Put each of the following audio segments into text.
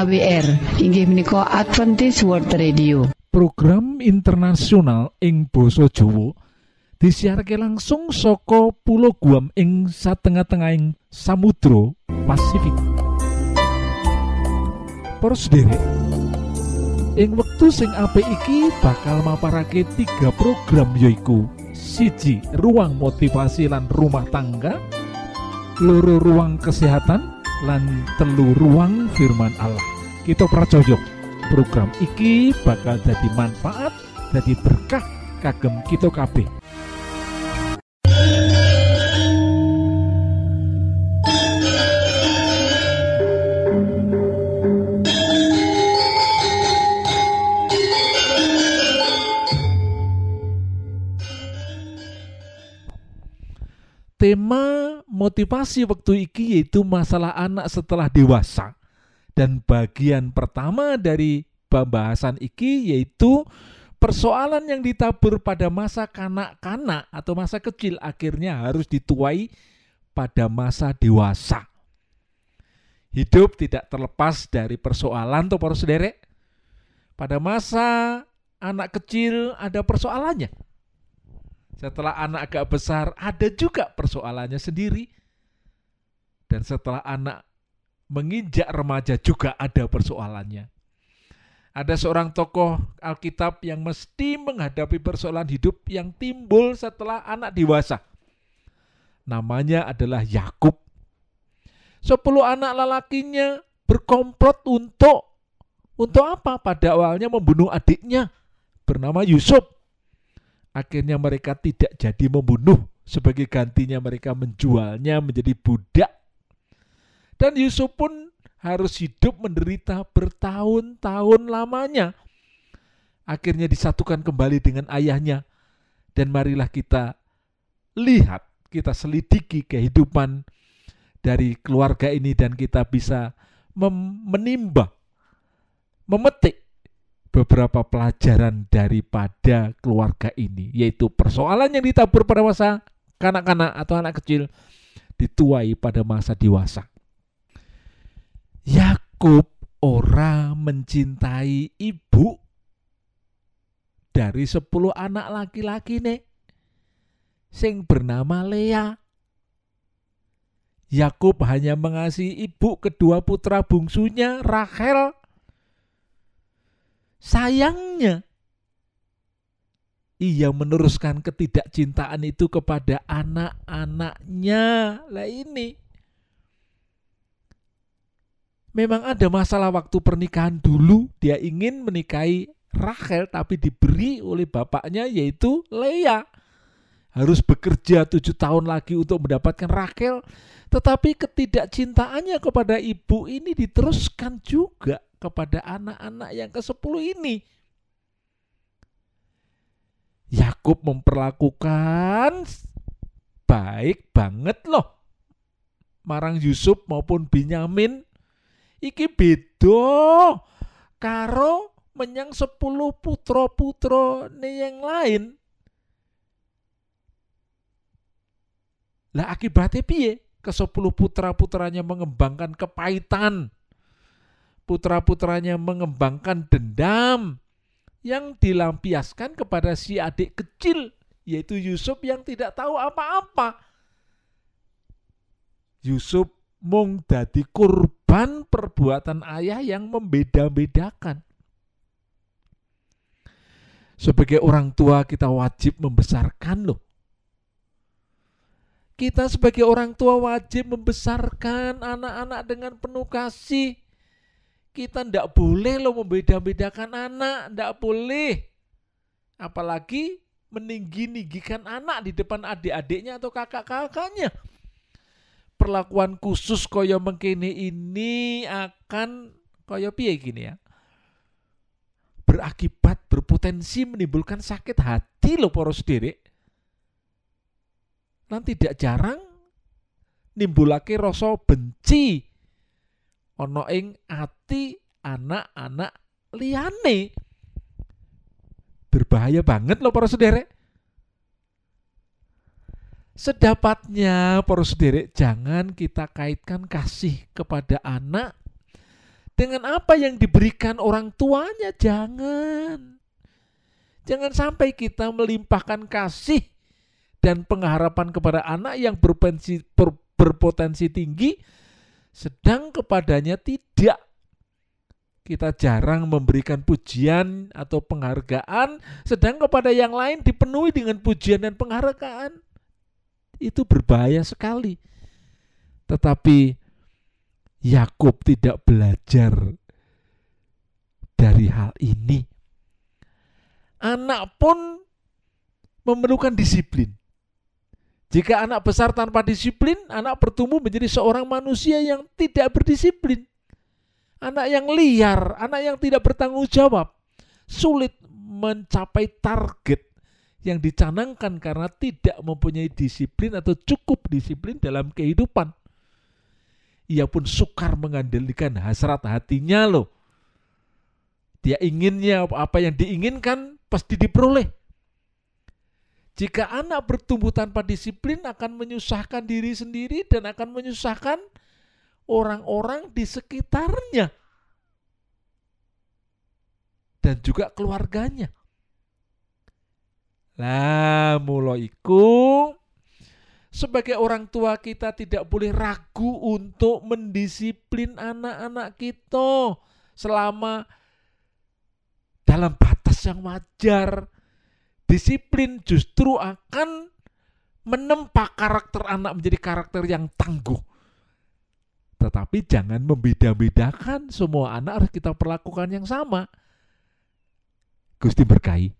AWR inggih menika Adventist World Radio. Program internasional ing Boso Jowo disiharke langsung soko pulau Guam ing satengah-tengahing Samudro Pasifik. Sederek ing wektu sing apik iki bakal maparake tiga program yoiku siji ruang motivasi lan rumah tangga loro ruang kesehatan lan telu ruang firman Allah. Kita pracojok program iki bakal jadi manfaat jadi berkah kagem kita kabeh. Tema motivasi waktu iki yaitu masalah anak setelah dewasa dan bagian pertama dari pembahasan iki yaitu persoalan yang ditabur pada masa kanak-kanak atau masa kecil akhirnya harus dituai pada masa dewasa. Hidup tidak terlepas dari persoalan atau para sederek. Pada masa anak kecil ada persoalannya. Setelah anak agak besar ada juga persoalannya sendiri. Dan setelah anak menginjak remaja juga ada persoalannya. Ada seorang tokoh Alkitab yang mesti menghadapi persoalan hidup yang timbul setelah anak dewasa. Namanya adalah Yakub. Sepuluh anak lelakinya berkomplot untuk untuk apa? Pada awalnya membunuh adiknya bernama Yusuf. Akhirnya mereka tidak jadi membunuh. Sebagai gantinya mereka menjualnya menjadi budak dan Yusuf pun harus hidup menderita bertahun-tahun lamanya. Akhirnya disatukan kembali dengan ayahnya. Dan marilah kita lihat, kita selidiki kehidupan dari keluarga ini dan kita bisa menimba, memetik beberapa pelajaran daripada keluarga ini, yaitu persoalan yang ditabur pada masa kanak-kanak atau anak kecil dituai pada masa dewasa. Yakub ora mencintai ibu dari sepuluh anak laki-laki nih sing bernama Lea. Yakub hanya mengasihi ibu kedua putra bungsunya Rachel. Sayangnya ia meneruskan ketidakcintaan itu kepada anak-anaknya. Lah ini memang ada masalah waktu pernikahan dulu. Dia ingin menikahi Rachel tapi diberi oleh bapaknya yaitu Leah harus bekerja tujuh tahun lagi untuk mendapatkan Rachel. Tetapi ketidakcintaannya kepada ibu ini diteruskan juga kepada anak-anak yang ke sepuluh ini Yakub memperlakukan baik banget loh marang Yusuf maupun Binyamin iki beda karo menyang sepuluh putra-putra yang lain. Lah akibatnya piye? Ke sepuluh putra-putranya mengembangkan kepahitan. Putra-putranya mengembangkan dendam yang dilampiaskan kepada si adik kecil yaitu Yusuf yang tidak tahu apa-apa. Yusuf mung dadi kurban perbuatan ayah yang membeda-bedakan. Sebagai orang tua kita wajib membesarkan loh. Kita sebagai orang tua wajib membesarkan anak-anak dengan penuh kasih. Kita tidak boleh loh membeda-bedakan anak, tidak boleh. Apalagi meninggi-ninggikan anak di depan adik-adiknya atau kakak-kakaknya. Perlakuan khusus koyo mengkini ini akan koyo piye gini ya? Berakibat berpotensi menimbulkan sakit hati loh poros diri nanti tidak jarang nimbulake rasa benci ono ing ati anak-anak liane berbahaya banget loh para sederek Sedapatnya, para sederek, jangan kita kaitkan kasih kepada anak dengan apa yang diberikan orang tuanya. Jangan. Jangan sampai kita melimpahkan kasih dan pengharapan kepada anak yang berpotensi, ber, berpotensi tinggi, sedang kepadanya tidak. Kita jarang memberikan pujian atau penghargaan, sedang kepada yang lain dipenuhi dengan pujian dan penghargaan. Itu berbahaya sekali. Tetapi Yakub tidak belajar dari hal ini anak pun memerlukan disiplin. Jika anak besar tanpa disiplin, anak bertumbuh menjadi seorang manusia yang tidak berdisiplin. Anak yang liar, anak yang tidak bertanggung jawab, sulit mencapai target yang dicanangkan karena tidak mempunyai disiplin atau cukup disiplin dalam kehidupan. Ia pun sukar mengandalkan hasrat hatinya loh. Dia inginnya apa yang diinginkan pasti diperoleh. Jika anak bertumbuh tanpa disiplin akan menyusahkan diri sendiri dan akan menyusahkan orang-orang di sekitarnya dan juga keluarganya. Lah, mulai iku sebagai orang tua kita tidak boleh ragu untuk mendisiplin anak-anak kita selama dalam batas yang wajar. Disiplin justru akan menempa karakter anak menjadi karakter yang tangguh. Tetapi jangan membeda-bedakan semua anak harus kita perlakukan yang sama. Gusti berkahi.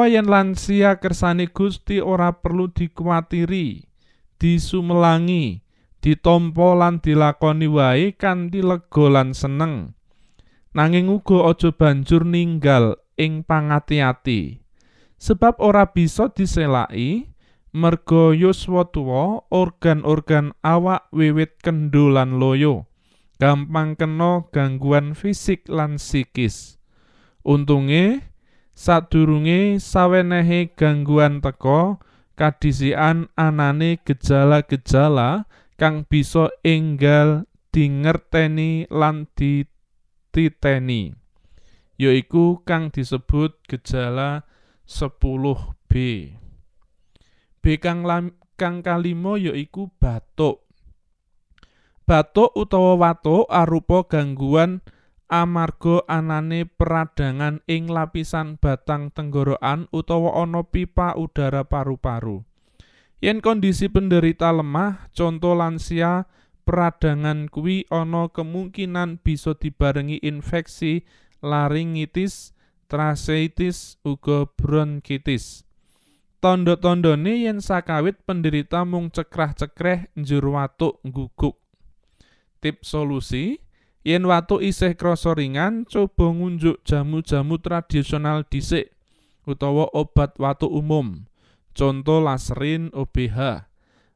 Mula yen lansia kersane Gusti ora perlu dikuatiri, disumelangi, ditampa lan dilakoni wae kanthi lega lan seneng. Nanging uga aja banjur ninggal ing pangati-ati. Sebab ora bisa diselaki merga yuswa tuwa organ-organ awak wiwit kendho lan loyo. Gampang kena gangguan fisik lan psikis. Untunge sadurunge sawenehe gangguan teka kadhisikan anane gejala-gejala kang bisa enggal dingerteni lan dititeni yaiku kang disebut gejala 10B B. Kang lam, kang kalimo yaiku batuk. Batuk utawa watuk arupa gangguan amarga anane peradangan ing lapisan batang tenggorokan utawa ana pipa udara paru-paru. Yen kondisi penderita lemah, contoh lansia, peradangan kuwi ana kemungkinan bisa dibarengi infeksi laringitis, tracheitis, uga bronkitis. Tondo-tondone yen sakawit penderita mung cekrah-cekreh njur watuk guguk. Tip solusi, Yen watu isih krasa ringan, coba ngunjuk jamu-jamu tradisional dhisik utawa obat watu umum. Conto laserin OBH.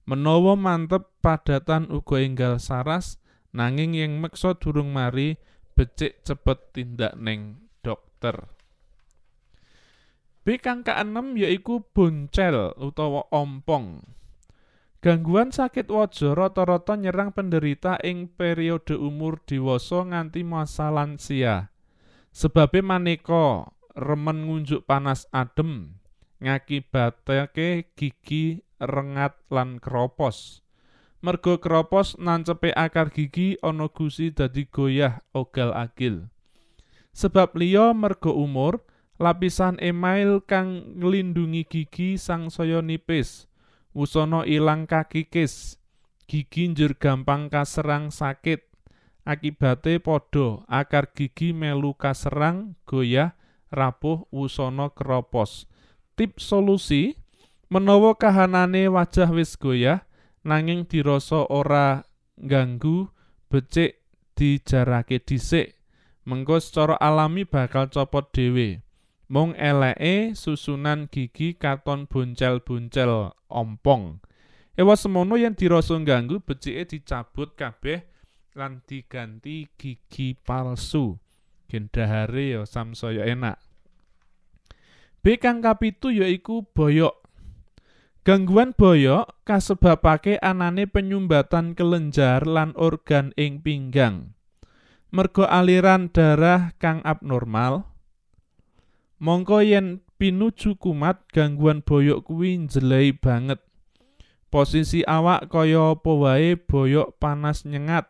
Menawa mantep padatan uga enggal saras, nanging yang meksa durung mari becik cepet tindak neng dokter. B kang keenem yaiku boncel utawa ompong. Gangguan sakit wajah rata-rata nyerang penderita ing periode umur dewasa nganti masa lansia. Sebabe maneka remen ngunjuk panas adem, ngakibatake gigi rengat lan kropos. Mergo kropos nancepe akar gigi ana gusi dadi goyah ogal-agil. Sebab liya mergo umur, lapisan email kang nglindungi gigi sangsaya nipis. Wusana ilang kakikis, gigi njur gampang kaserang sakit. Akibate padha, akar gigi melu kaserang, goyah, rapuh, wusana keropos. Tip solusi, menawa kahanane wajah wis goyah, nanging dirasa ora ganggu, becik dijarake dhisik. Mengko secara alami bakal copot dhewe. Mung eleke susunan gigi katon boncel-boncel ompong. Ewa semono yang dirasa ganggu becike dicabut kabeh lan diganti gigi palsu. Gendahare ya samsaya enak. B kang kapitu yaiku boyok. Gangguan boyok kasebabake anane penyumbatan kelenjar lan organ ing pinggang. Mergo aliran darah kang abnormal, Mongko yen pinuju kumat gangguan boyok kuwi njelei banget. Posisi awak kaya apa wae boyok panas nyengat,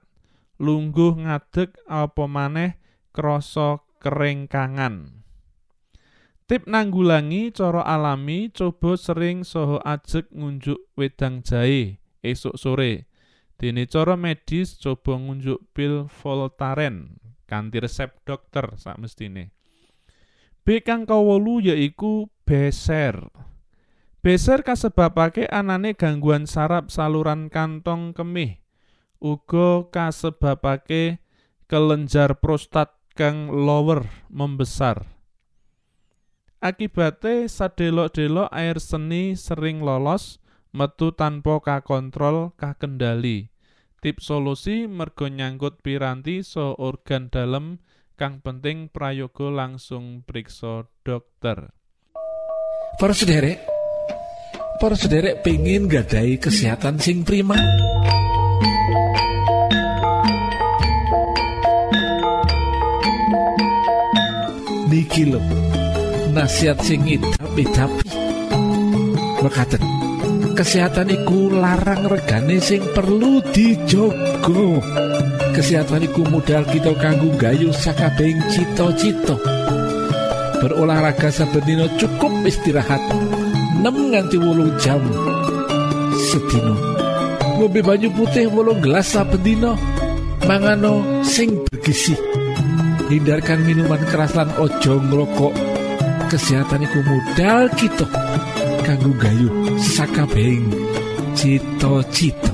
lungguh ngadeg apa maneh krasa kerengkangan. Tip nanggulangi cara alami coba sering saha ajeg ngunjuk wedang jahe esuk sore. Dene cara medis coba ngunjuk pil Voltaren kanthi resep dokter sakmestine. B kang kawolu yaiku beser. Beser kasebabake anane gangguan saraf saluran kantong kemih. Uga kasebabake kelenjar prostat kang lower membesar. Akibate sadelok-delok air seni sering lolos metu tanpa kakontrol kakendali. Tip solusi mergo nyangkut piranti so organ dalem kang penting prayoga langsung periksa dokter. Para sederek, para sederek pengen gadai kesehatan sing prima. Niki lho, nasihat sing tapi Mekaten, kesehatan iku larang regane sing perlu dijogo. Kesehatan iku modal kita kanggo gayuh sakabehing cita-cita. Berolahraga saben cukup istirahat 6 nganti wolung jam sedina. Ngombe banyu putih wolung gelas saben dina. Mangano sing bergizi. Hindarkan minuman keras lan ojo ngrokok. Kesehatan iku modal kita kanggo gayuh sakabehing cita-cita.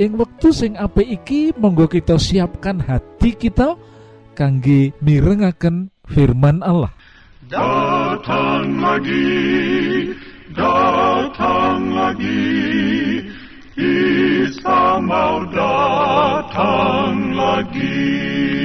ing wektu sing apik iki monggo kita siapkan hati kita kangge mirengaken firman Allah Datang lagi, datang lagi, Isa mau datang lagi.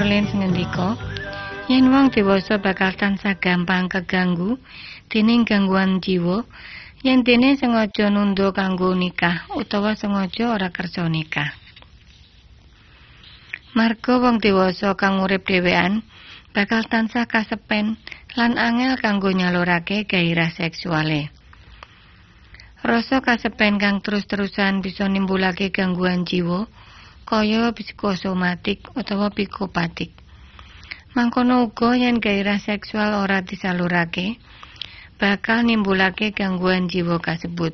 Lins ngendika yen wong dewasa bakal tansah gampang keganggu dening gangguan jiwa yen dene sengaja nunda kanggo nikah utawa sengaja ora kersa nikah. Marga wong dewasa kang urip dhewean bakal tansah kasepen lan angel kanggo nyalurake gairah seksuale. Rasa kasepen kang terus-terusan bisa nimbulake gangguan jiwa kaya psikosomatik utawa psikopatik. Mangkono uga yen gairah seksual ora disalurake, bakal nimbulake gangguan jiwa kasebut.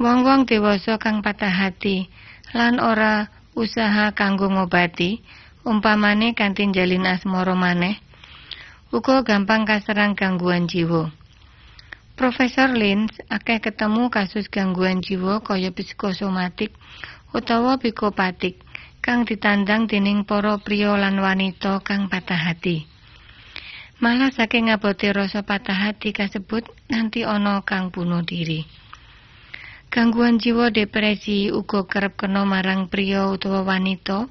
Wong-wong dewasa kang patah hati lan ora usaha kanggo ngobati, umpamane kanthi jalin asmara maneh, uga gampang kaserang gangguan jiwa. Profesor Lins akeh ketemu kasus gangguan jiwa kaya psikosomatik utawa psikopatik kang ditandang dening para priya lan wanita kang patah hati. Malah saking ngabote rasa patah hati kasebut nanti ana kang bunuh diri. Gangguan jiwa depresi uga kerep kena marang priya utawa wanita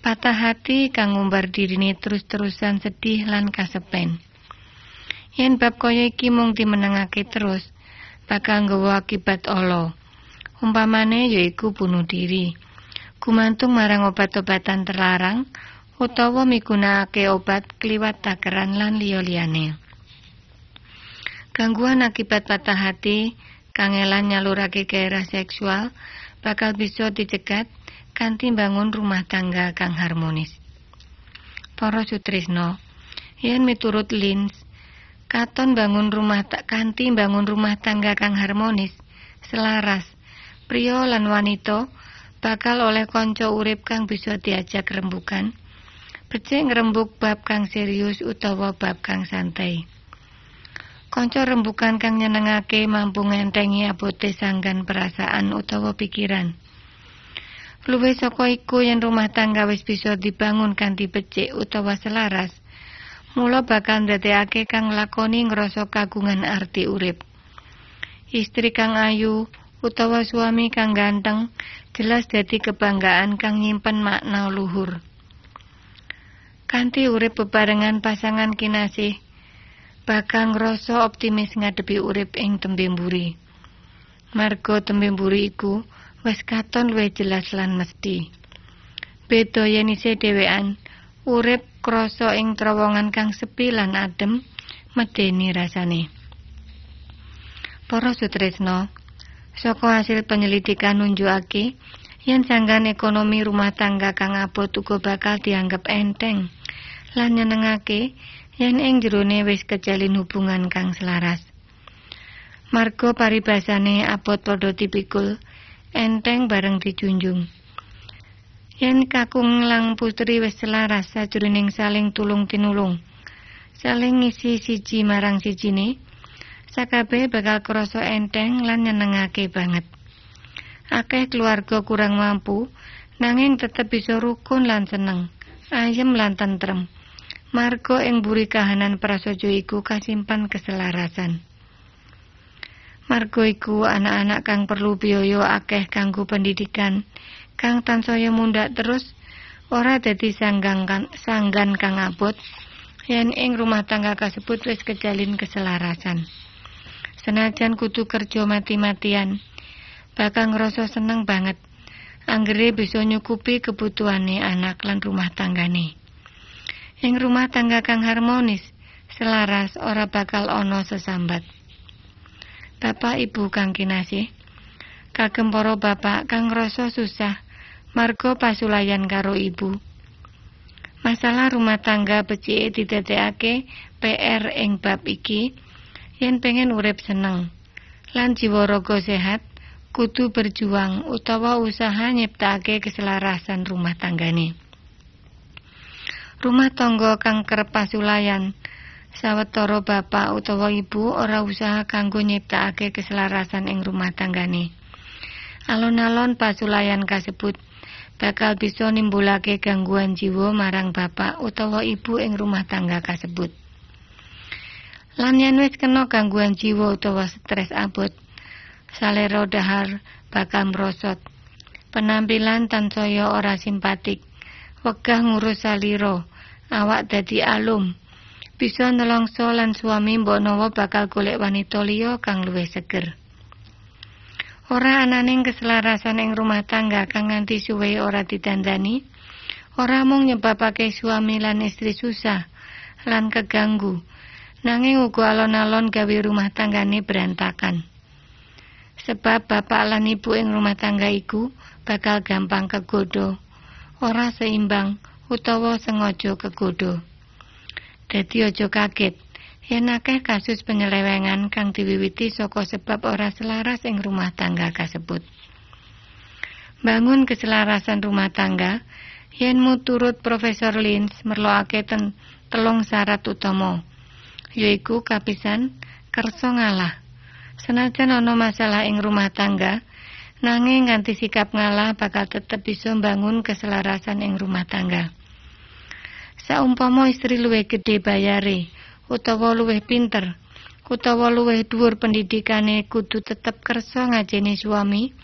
patah hati kang ngumbar dirine terus-terusan sedih lan kasepen. Yen bab kaya iki mung terus, bakal nggawa akibat ala. Umpamane yaiku bunuh diri. Gumantung marang obat-obatan terlarang utawa migunakake obat kliwat takeran lan liya-liyane. Gangguan akibat patah hati kangelan nyalurake gairah seksual bakal bisa dicegat kanthi bangun rumah tangga kang harmonis. Para sutrisno, yen miturut Lins, katon bangun rumah tak kanthi bangun rumah tangga kang harmonis, selaras, pria lan wanita bakal oleh kanca urip kang bisa diajak rembukan, becik ngrembug bab kang serius utawa bab kang santai. Kanca rembukan kang nyenengake mampu ngentengi abote sanggan perasaan utawa pikiran. Luwih saka iku yen rumah tangga wis bisa dibangun kanthi becik utawa selaras, mula bakal ndadekake kang lakoni ngrasa kagungan arti urip. Istri kang ayu utawa suami kang ganteng jelas dadi kebanggaan kang nyimpen makna luhur. Kanthi urip bebarengan pasangan kinasih, bakal ngrasa optimis ngadepi urip ing tembe mburi. Marga iku wis katon luwih jelas lan mesti. Beda yen isih dhewean, urip krasa ing terowongan kang sepi lan adem, medeni rasane. Para sutresno, saka hasil penyelidikan nunjukake yen sanggan ekonomi rumah tangga kang abot uga bakal dianggap enteng lan nyenengake yen ing jerone wis kejalin hubungan kang selaras. Marga paribasane abot padha tipikul, enteng bareng dijunjung. Yen kakung lang putri wis selaras sajroning saling tulung tinulung, saling ngisi siji marang sijine, sakabeh bakal krasa enteng lan nyenengake banget. Akeh keluarga kurang mampu, nanging tetep bisa rukun lan seneng, ayem lan tentrem. Marga ing buri kahanan prasaja iku kasimpan keselarasan. Marga iku anak-anak kang perlu biaya akeh kanggo pendidikan, kang tansaya mundhak terus ora dadi sanggan kan, sanggan kang abot yen ing rumah tangga kasebut wis kejalin keselarasan. Senajan kudu kerja mati-matian, bakal ngerasa seneng banget. Anggere bisa nyukupi kebutuhane anak lan rumah tanggane. Ing rumah tangga kang harmonis, selaras ora bakal ana sesambat. Bapak Ibu kang kinasih, kagem para bapak kang ngrasa susah marga pasulayan karo ibu. Masalah rumah tangga becike didadekake PR ing bab iki yen pengen urip seneng lan jiwa raga sehat kudu berjuang utawa usaha nyiptake keselarasan rumah tanggane. Rumah tangga kang kerep pasulayan sawetara bapak utawa ibu ora usaha kanggo nyiptakake keselarasan ing rumah tanggane. Alon-alon pasulayan kasebut bakal bisa nimbulake gangguan jiwa marang bapak utawa ibu ing rumah tangga kasebut. Lan yen wis kena gangguan jiwa utawa stres abot, salera dahar bakal merosot. Penampilan tansaya ora simpatik, wegah ngurus salira, awak dadi alum. Bisa nelongso lan suami mbok nawa bakal golek wanita liya kang luwih seger. Ora ananing keselarasan ing rumah tangga kang nganti suwe ora ditandani, ora mung nyebabake suami lan istri susah lan keganggu, nanging uga alon-alon gawe rumah tanggane berantakan. Sebab bapak lan ibu ing rumah tangga iku bakal gampang kegodo, ora seimbang utawa sengaja kegodo. Dadi aja kaget yen akeh kasus penyelewengan kang diwiwiti saka sebab ora selaras ing rumah tangga kasebut. Bangun keselarasan rumah tangga yen turut Profesor Lins merloake ten telung syarat utama yaiku kapisan kersa ngalah. Senajan ana masalah ing rumah tangga, nanging nganti sikap ngalah bakal tetep bisa mbangun keselarasan ing rumah tangga. Saumpama istri luwih gedhe bayare utawa luwih pinter utawa luwih dhuwur pendidikane kudu tetep kersa ngajeni suami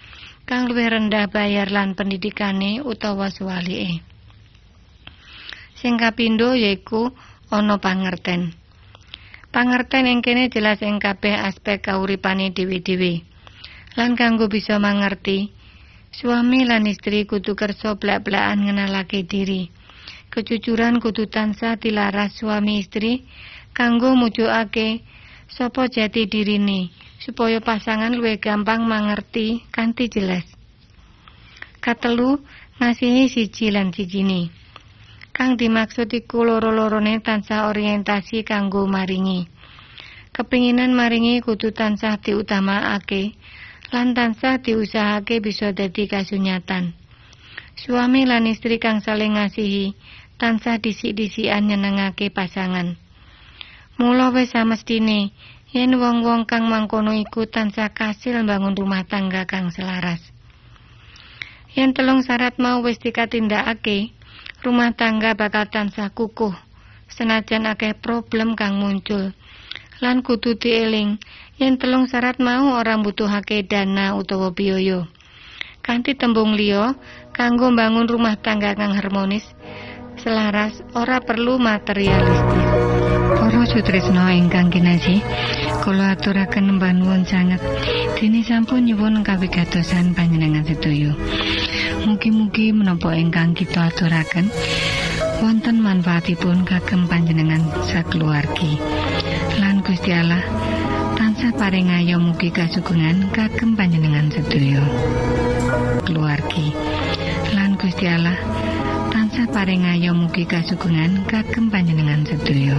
kang luwih rendah bayar lan pendidikane utawa suwalike. Sing kapindho yaiku ana pangerten. Pangerten ing kene jelas ing kabeh aspek kauripane dhewe-dhewe. Lan kanggo bisa mangerti, suami lan istri kudu kersa blak-blakan ngenalake diri. Kejujuran kudu tansah dilaras suami istri kanggo mujukake sapa jati dirine supaya pasangan luwih gampang mangerti kanthi jelas. Katelu, ngasihi siji lan sijine. Kang dimaksud iku loro-lorone tansah orientasi kanggo maringi. Kepinginan maringi kudu tansah diutamakake lan tansah diusahake bisa dadi kasunyatan. Suami lan istri kang saling ngasihi tansah disik-disikan nyenengake pasangan. Mula wis samestine yen wong-wong kang mangkono iku tansah kasil mbangun rumah tangga kang selaras. Yen telung syarat mau wis dikatindakake, rumah tangga bakal tansah kukuh senajan akeh problem kang muncul. Lan kudu dieling yen telung syarat mau ora mbutuhake dana utawa biaya. Kanthi tembung liya, kanggo mbangun rumah tangga kang harmonis, selaras ora perlu materialistis. Para sutresna ingkang kinasih, kula aturaken panuwun sanget dene sampun nyuwun kawigatosan panjenengan sedaya. Mugi-mugi menapa ingkang kita aturaken wonten manfaatipun kagem panjenengan sakeluargi. Lan Gusti Allah tansah paring ayo mugi kasugengan kagem panjenengan sedaya. Keluargi. Lan Gusti Allah tansah paring ayo mugi kasugengan kagem panjenengan sedaya.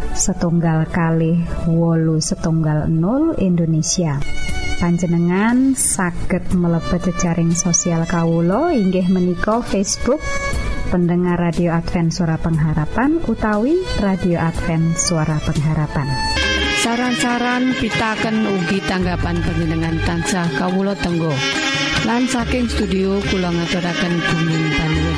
setunggal kali wolu setunggal 0 Indonesia. Panjenengan saged mlebet jejaring sosial Kawulo inggih menika Facebook pendengar radio Advent suara pengharapan utawi radio Advent suara pengharapan. Saran-saran pitaken ugi tanggapan panjenengan tansah kawulo tenggo. Lan saking studio kula ngaturaken bumi panuwun